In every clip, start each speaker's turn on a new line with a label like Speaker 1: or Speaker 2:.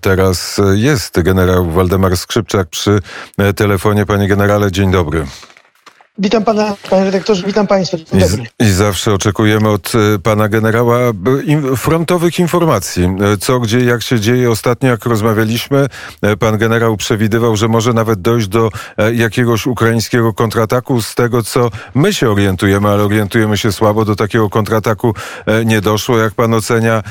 Speaker 1: teraz jest generał Waldemar Skrzypczak przy telefonie. Panie generale, dzień dobry.
Speaker 2: Witam pana, panie redaktorze, witam państwa.
Speaker 1: I, I, zawsze oczekujemy od e, pana generała frontowych informacji. E, co, gdzie, jak się dzieje. Ostatnio, jak rozmawialiśmy, e, pan generał przewidywał, że może nawet dojść do jakiegoś ukraińskiego kontrataku. Z tego, co my się orientujemy, ale orientujemy się słabo, do takiego kontrataku nie doszło. Jak pan ocenia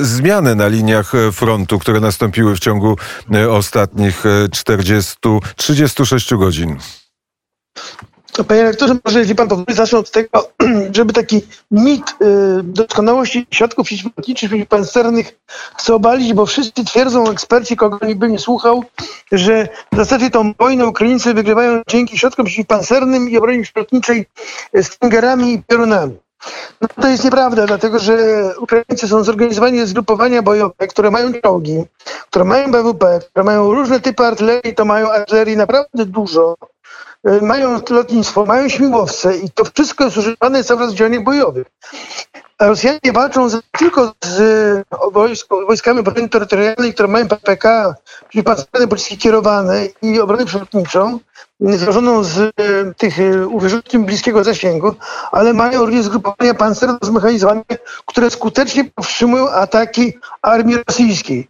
Speaker 1: zmiany na liniach frontu, które nastąpiły w ciągu ostatnich 40, 36 godzin?
Speaker 2: Panie rektorze, może jeśli pan pozwoli, zacznę od tego, żeby taki mit y, doskonałości środków przeciwlotniczych i pancernych chce obalić, bo wszyscy twierdzą, eksperci, kogo nikt by nie słuchał, że w zasadzie tą wojnę Ukraińcy wygrywają dzięki środkom przeciwpancernym i obronie przeciwlotniczej Stingerami i piorunami. No to jest nieprawda, dlatego że Ukraińcy są zorganizowani zgrupowania bojowe, które mają czołgi, które mają BWP, które mają różne typy artylerii, to mają artylerii naprawdę dużo mają lotnictwo, mają śmigłowce i to wszystko jest używane cały czas w działaniach bojowych. A Rosjanie walczą z, tylko z wojsk, wojskami obrony terytorialnej, które mają PPK, czyli pancerne pociski kierowane i obronę przylotniczą, złożoną z e, tych e, uwyrzutni bliskiego zasięgu, ale mają również zgrupowania pancerne zmechanizowane, które skutecznie powstrzymują ataki armii rosyjskiej.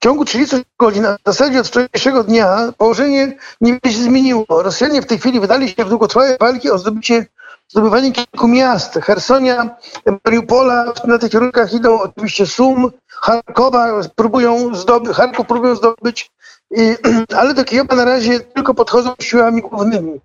Speaker 2: W ciągu 30 godzin, a w zasadzie od wczorajszego dnia, położenie niewiele się zmieniło. Rosjanie w tej chwili wydali się w długotrwałe walki o zdobycie, zdobywanie kilku miast. Hersonia, Mariupola, na tych kierunkach idą oczywiście Sum, Charkowa, próbują zdobyć, Charków próbują zdobyć, i, ale do Kijowa na razie tylko podchodzą siłami głównymi.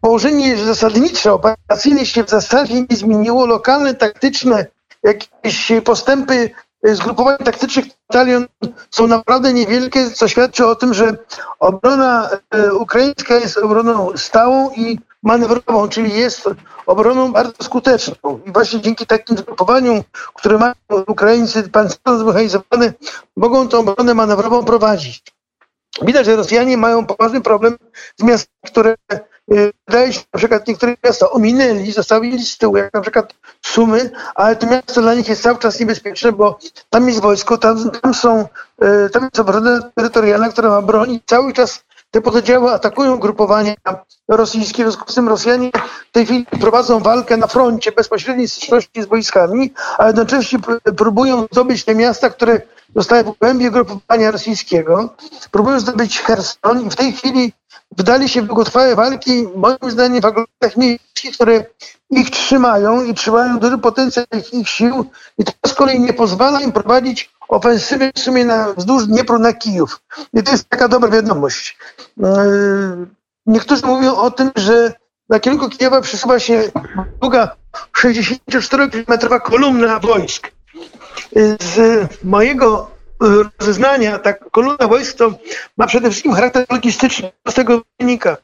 Speaker 2: Położenie zasadnicze, operacyjne się w zasadzie nie zmieniło. Lokalne, taktyczne jakieś postępy zgrupowań taktycznych batalion są naprawdę niewielkie, co świadczy o tym, że obrona e, ukraińska jest obroną stałą i manewrową, czyli jest obroną bardzo skuteczną. I właśnie dzięki takim zgrupowaniom, które mają Ukraińcy pancerno zmechanizowane, mogą tą obronę manewrową prowadzić. Widać, że Rosjanie mają poważny problem z miastami, które Wydaje się, na przykład niektóre miasta ominęli, zostawili z tyłu, jak na przykład Sumy, ale to miasto dla nich jest cały czas niebezpieczne, bo tam jest wojsko, tam, tam są, e, tam jest obrona terytorialna, która ma broń i cały czas te pododdziały atakują grupowania rosyjskie. W związku z tym Rosjanie w tej chwili prowadzą walkę na froncie bezpośredniej styczności z wojskami, a jednocześnie próbują zdobyć te miasta, które zostały w głębi grupowania rosyjskiego. Próbują zdobyć Herson i w tej chwili wdali się w długotrwałe walki, moim zdaniem, w aglomeracjach miejskich, które ich trzymają i trzymają duży potencjał ich, ich sił i to z kolei nie pozwala im prowadzić ofensywy w sumie na, wzdłuż Dniepru na Kijów. I to jest taka dobra wiadomość. Yy, niektórzy mówią o tym, że na kierunku Kijowa przesuwa się długa 64-kilometrowa kolumna wojsk. Z mojego rozeznania, ta kolumna wojsk to ma przede wszystkim charakter logistyczny. Z tego wynika?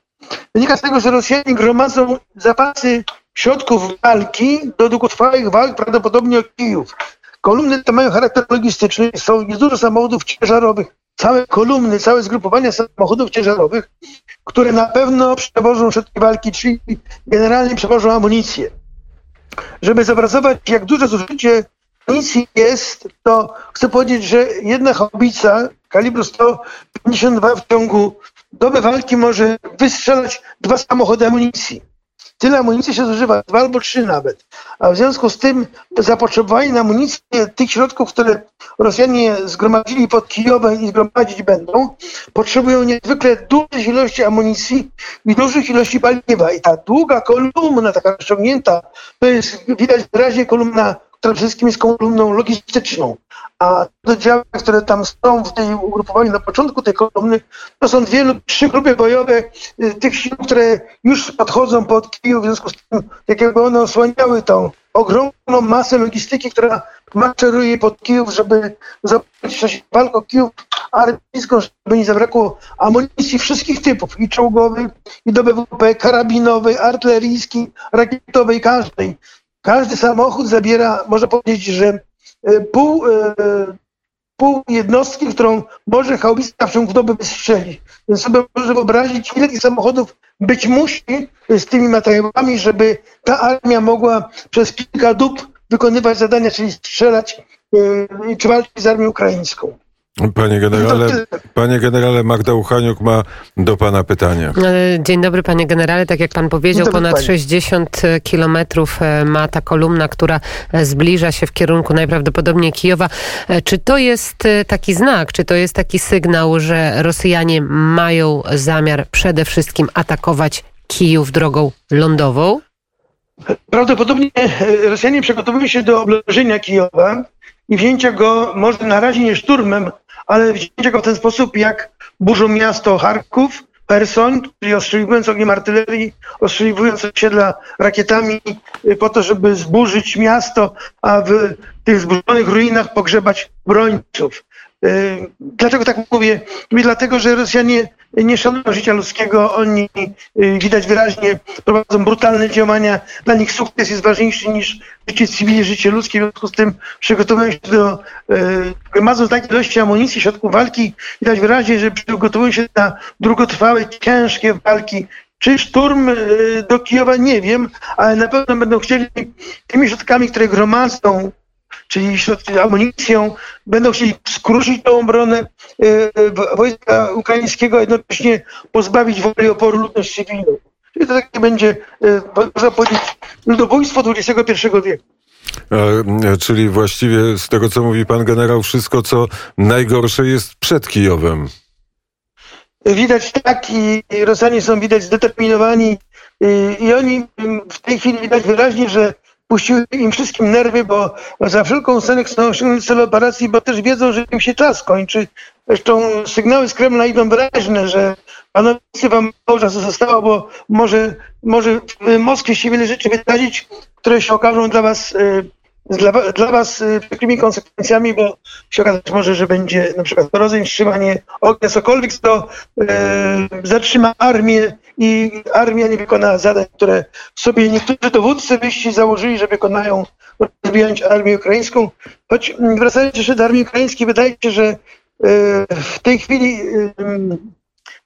Speaker 2: Wynika z tego, że Rosjanie gromadzą zapasy środków walki do długotrwałych walk, prawdopodobnie o Kijów. Kolumny te mają charakter logistyczny, są, jest dużo samochodów ciężarowych, całe kolumny, całe zgrupowania samochodów ciężarowych, które na pewno przewożą środki walki, czyli generalnie przewożą amunicję. Żeby zobrazować, jak duże zużycie amunicji jest, to chcę powiedzieć, że jedna haubica kalibru 152 w ciągu doby walki może wystrzelać dwa samochody amunicji. Tyle amunicji się zużywa, dwa albo trzy nawet. A w związku z tym zapotrzebowanie na amunicję tych środków, które Rosjanie zgromadzili pod Kijowem i zgromadzić będą, potrzebują niezwykle dużej ilości amunicji i dużych ilości paliwa. I ta długa kolumna, taka rozciągnięta, to jest widać wyraźnie kolumna przede wszystkim jest kolumną logistyczną. A te działy, które tam są w tej ugrupowaniu na początku tej kolumny, to są dwie lub trzy grupy bojowe y, tych sił, które już podchodzą pod Kijów, w związku z tym, jak jakby one osłaniały tą ogromną masę logistyki, która maszeruje pod Kijów, żeby zobaczyć walkę o Kijów armijską, żeby nie zabrakło amunicji wszystkich typów, i czołgowej, i do BWP, karabinowej, artyleryjskiej, rakietowej, każdej. Każdy samochód zabiera, można powiedzieć, że e, pół, e, pół jednostki, którą może haubica w ciągu doby wystrzelić. Więc sobie można wyobrazić, ile tych samochodów być musi z tymi materiałami, żeby ta armia mogła przez kilka dób wykonywać zadania, czyli strzelać czy walczyć z armią ukraińską.
Speaker 1: Panie generale, panie generale Magda Uchaniuk ma do pana pytanie.
Speaker 3: E, dzień dobry panie generale. Tak jak pan powiedział, ponad 60 kilometrów e, ma ta kolumna, która e, zbliża się w kierunku najprawdopodobniej Kijowa. Czy to jest taki znak, czy to jest taki sygnał, że Rosjanie mają zamiar przede wszystkim atakować Kijów drogą lądową?
Speaker 2: Prawdopodobnie Rosjanie przygotowują się do obleżenia Kijowa i wzięcia go może na razie nie szturmem, ale wzięcie go w ten sposób, jak burzą miasto Charków, Person, czyli ostrzeliwując ogniem artylerii, ostrzeliwując osiedla rakietami y, po to, żeby zburzyć miasto, a w tych zburzonych ruinach pogrzebać brońców. Y, dlaczego tak mówię? Mówię dlatego, że Rosjanie nie szanują życia ludzkiego, oni y, widać wyraźnie prowadzą brutalne działania. Dla nich sukces jest ważniejszy niż życie cywili, życie ludzkie. W związku z tym przygotowują się do, gromadzą takie ilości amunicji, środków walki. Widać wyraźnie, że przygotowują się na długotrwałe, ciężkie walki. Czy szturm do Kijowa? Nie wiem, ale na pewno będą chcieli tymi środkami, które gromadzą czyli amunicją, będą chcieli skruszyć tą obronę e, e, wojska ukraińskiego, jednocześnie pozbawić woli oporu ludność cywilną. Czyli to takie będzie, e, można powiedzieć, ludobójstwo XXI wieku.
Speaker 1: czyli właściwie z tego, co mówi pan generał, wszystko, co najgorsze jest przed Kijowem.
Speaker 2: Widać tak i Rosjanie są widać zdeterminowani i, i oni w tej chwili widać wyraźnie, że puściły im wszystkim nerwy, bo za wszelką cenę chcą osiągnąć cel operacji, bo też wiedzą, że im się czas kończy. Zresztą sygnały z Kremla idą wyraźne, że panowie wam mało zostało, bo może, może w Moskwie się wiele rzeczy wydarzyć, które się okażą dla was y, dla, dla Was y, przykrymi konsekwencjami, bo się okazać może, że będzie na przykład rodzeń wstrzymanie ognia, cokolwiek, co e, zatrzyma armię i armia nie wykona zadań, które sobie niektórzy dowódcy byście założyli, że wykonają, rozbijając armię ukraińską. Choć mm, wracając jeszcze do armii ukraińskiej, wydaje się, że e, w tej chwili e,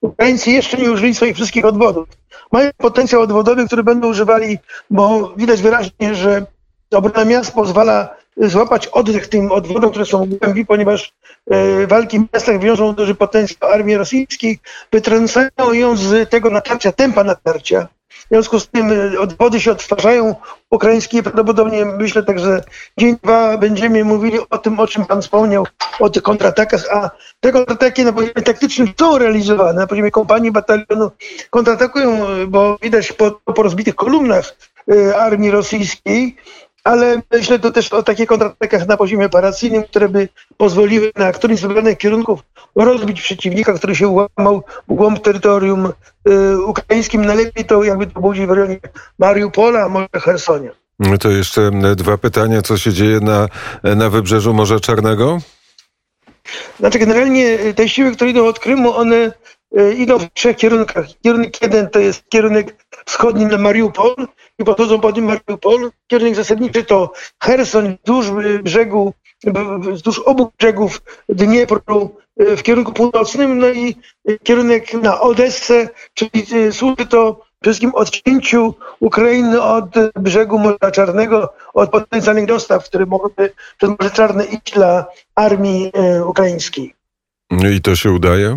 Speaker 2: Ukraińcy jeszcze nie użyli swoich wszystkich odwodów. Mają potencjał odwodowy, który będą używali, bo widać wyraźnie, że obrona miast pozwala złapać oddech tym odwodom, które są głębi, ponieważ e, walki w miastach wiążą duży potencjał armii rosyjskiej, wytrącają ją z tego natarcia, tempa natarcia. W związku z tym e, odwody się odtwarzają ukraińskie. Prawdopodobnie myślę tak, że dzień, dwa będziemy mówili o tym, o czym Pan wspomniał, o tych kontratakach, a te kontrataki na poziomie taktycznym są realizowane. Na poziomie kompanii batalionu kontratakują, bo widać po, po rozbitych kolumnach e, armii rosyjskiej, ale myślę to też o takich kontratakach na poziomie operacyjnym, które by pozwoliły na którymś z wybranych kierunków rozbić przeciwnika, który się łamał w głąb terytorium y, ukraińskim. Najlepiej to jakby to było w rejonie Mariupola, a może Hersonia.
Speaker 1: To jeszcze dwa pytania. Co się dzieje na, na wybrzeżu Morza Czarnego?
Speaker 2: Znaczy generalnie te siły, które idą od Krymu, one y, idą w trzech kierunkach. Kierunek jeden to jest kierunek wschodni na Mariupol, i podchodzą pod nim Mariupol. Kierunek zasadniczy to Herson wzdłuż brzegu, wzdłuż obu brzegów Dniepru e, w kierunku północnym, no i kierunek na Odessę, czyli e, służy to wszystkim odcięciu Ukrainy od brzegu Morza Czarnego, od potencjalnych dostaw, które mogłyby przez Morze Czarne iść dla armii e, ukraińskiej.
Speaker 1: I to się udaje?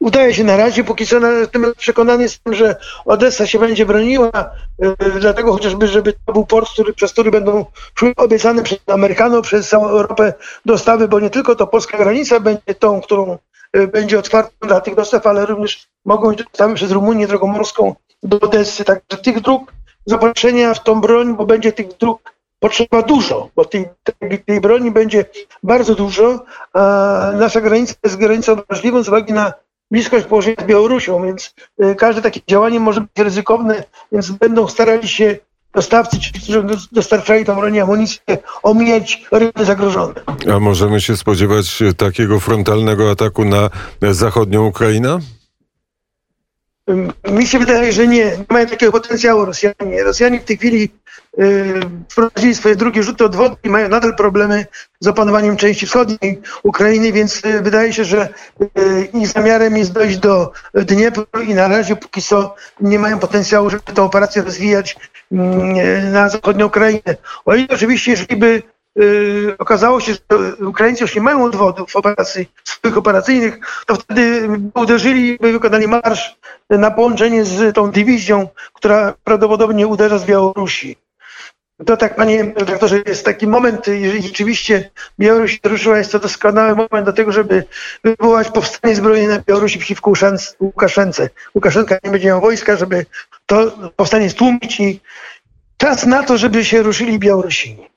Speaker 2: Udaje się na razie, póki co jestem przekonany jestem, że Odessa się będzie broniła, yy, dlatego chociażby, żeby to był port, który, przez który będą obiecane przez Amerykanów, przez całą Europę dostawy, bo nie tylko to polska granica będzie tą, którą yy, będzie otwarta dla tych dostaw, ale również mogą być dostawy przez Rumunię drogą morską do Odessy. Także tych dróg zapatrzenia w tą broń, bo będzie tych dróg potrzeba dużo, bo tej, tej, tej, broni będzie bardzo dużo, a nasza granica jest granicą wrażliwą z uwagi na bliskość położenia z Białorusią, więc y, każde takie działanie może być ryzykowne, więc będą starali się dostawcy, ci, którzy dostarczali tą broni amunicję, omijać rynki zagrożone.
Speaker 1: A możemy się spodziewać takiego frontalnego ataku na zachodnią Ukrainę?
Speaker 2: Mi się wydaje, że nie. Nie mają takiego potencjału Rosjanie. Rosjanie w tej chwili y, wprowadzili swoje drugie rzuty od wody i mają nadal problemy z opanowaniem części wschodniej Ukrainy, więc y, wydaje się, że y, ich zamiarem jest dojść do Dniepru i na razie póki co nie mają potencjału, żeby tę operację rozwijać mm, na zachodnią Ukrainę. O ile oczywiście, jeżeli by yy, okazało się, że Ukraińcy już nie mają odwodów operacji, swoich operacyjnych, to wtedy uderzyli, wykonali marsz na połączenie z tą dywizją, która prawdopodobnie uderza z Białorusi. To tak, panie redaktorze, jest taki moment, jeżeli rzeczywiście Białoruś ruszyła, jest to doskonały moment do tego, żeby wywołać powstanie zbrojne na Białorusi przeciwko Łukaszence. Łukaszenka nie będzie miał wojska, żeby to powstanie stłumić i czas na to, żeby się ruszyli Białorusini.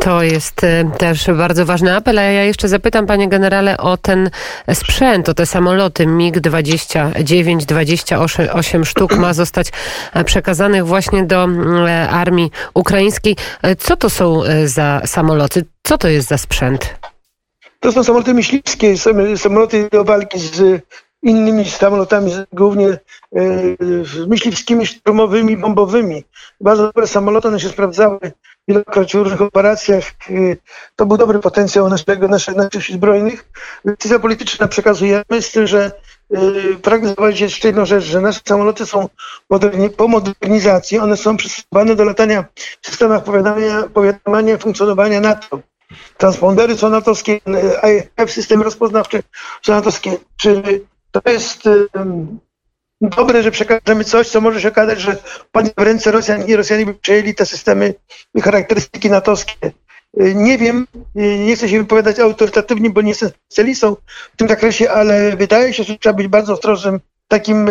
Speaker 3: To jest e, też bardzo ważny apel, a ja jeszcze zapytam panie generale o ten sprzęt, o te samoloty MiG-29, 28 sztuk ma zostać e, przekazanych właśnie do e, armii ukraińskiej. Co to są za samoloty? Co to jest za sprzęt?
Speaker 2: To są samoloty myśliwskie, samoloty do walki z innymi samolotami, głównie myśliwskimi, szturmowymi, bombowymi. Bardzo dobre samoloty, one się sprawdzały wielokroć w różnych operacjach. Y, to był dobry potencjał naszego, naszych, naszych sił zbrojnych. Decyzja polityczna przekazujemy z tym, że yy, pragnę zobaczyć jeszcze jedną rzecz, że nasze samoloty są moderni, po modernizacji, one są przystosowane do latania w systemach powiadamia, powiadamia funkcjonowania NATO. Transpondery są natowskie, IF, systemy rozpoznawcze są natowskie. Czy to jest yy, dobre, że przekażemy coś, co może się okazać, że padnie w ręce Rosjan i Rosjanie by przejęli te systemy charakterystyki natowskie. Y, nie wiem, y, nie chcę się wypowiadać autorytatywnie, bo nie jestem specjalistą w tym zakresie, ale wydaje się, że trzeba być bardzo ostrożnym takim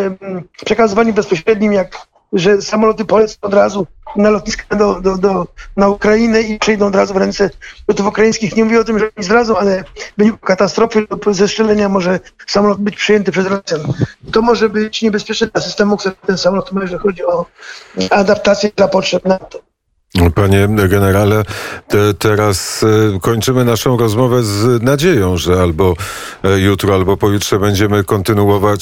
Speaker 2: przekazywaniu bezpośrednim, jak że samoloty polecą od razu na lotniska do, do, do, na Ukrainę i przejdą od razu w ręce lotów ukraińskich. Nie mówię o tym, że nie zdradzą, ale w wyniku katastrofy lub zestrzelenia może samolot być przyjęty przez Rosjan. To może być niebezpieczne dla systemu, który ten samolot ma, jeżeli chodzi o adaptację dla potrzeb NATO.
Speaker 1: Panie generale, te, teraz e, kończymy naszą rozmowę z nadzieją, że albo e, jutro, albo pojutrze będziemy kontynuować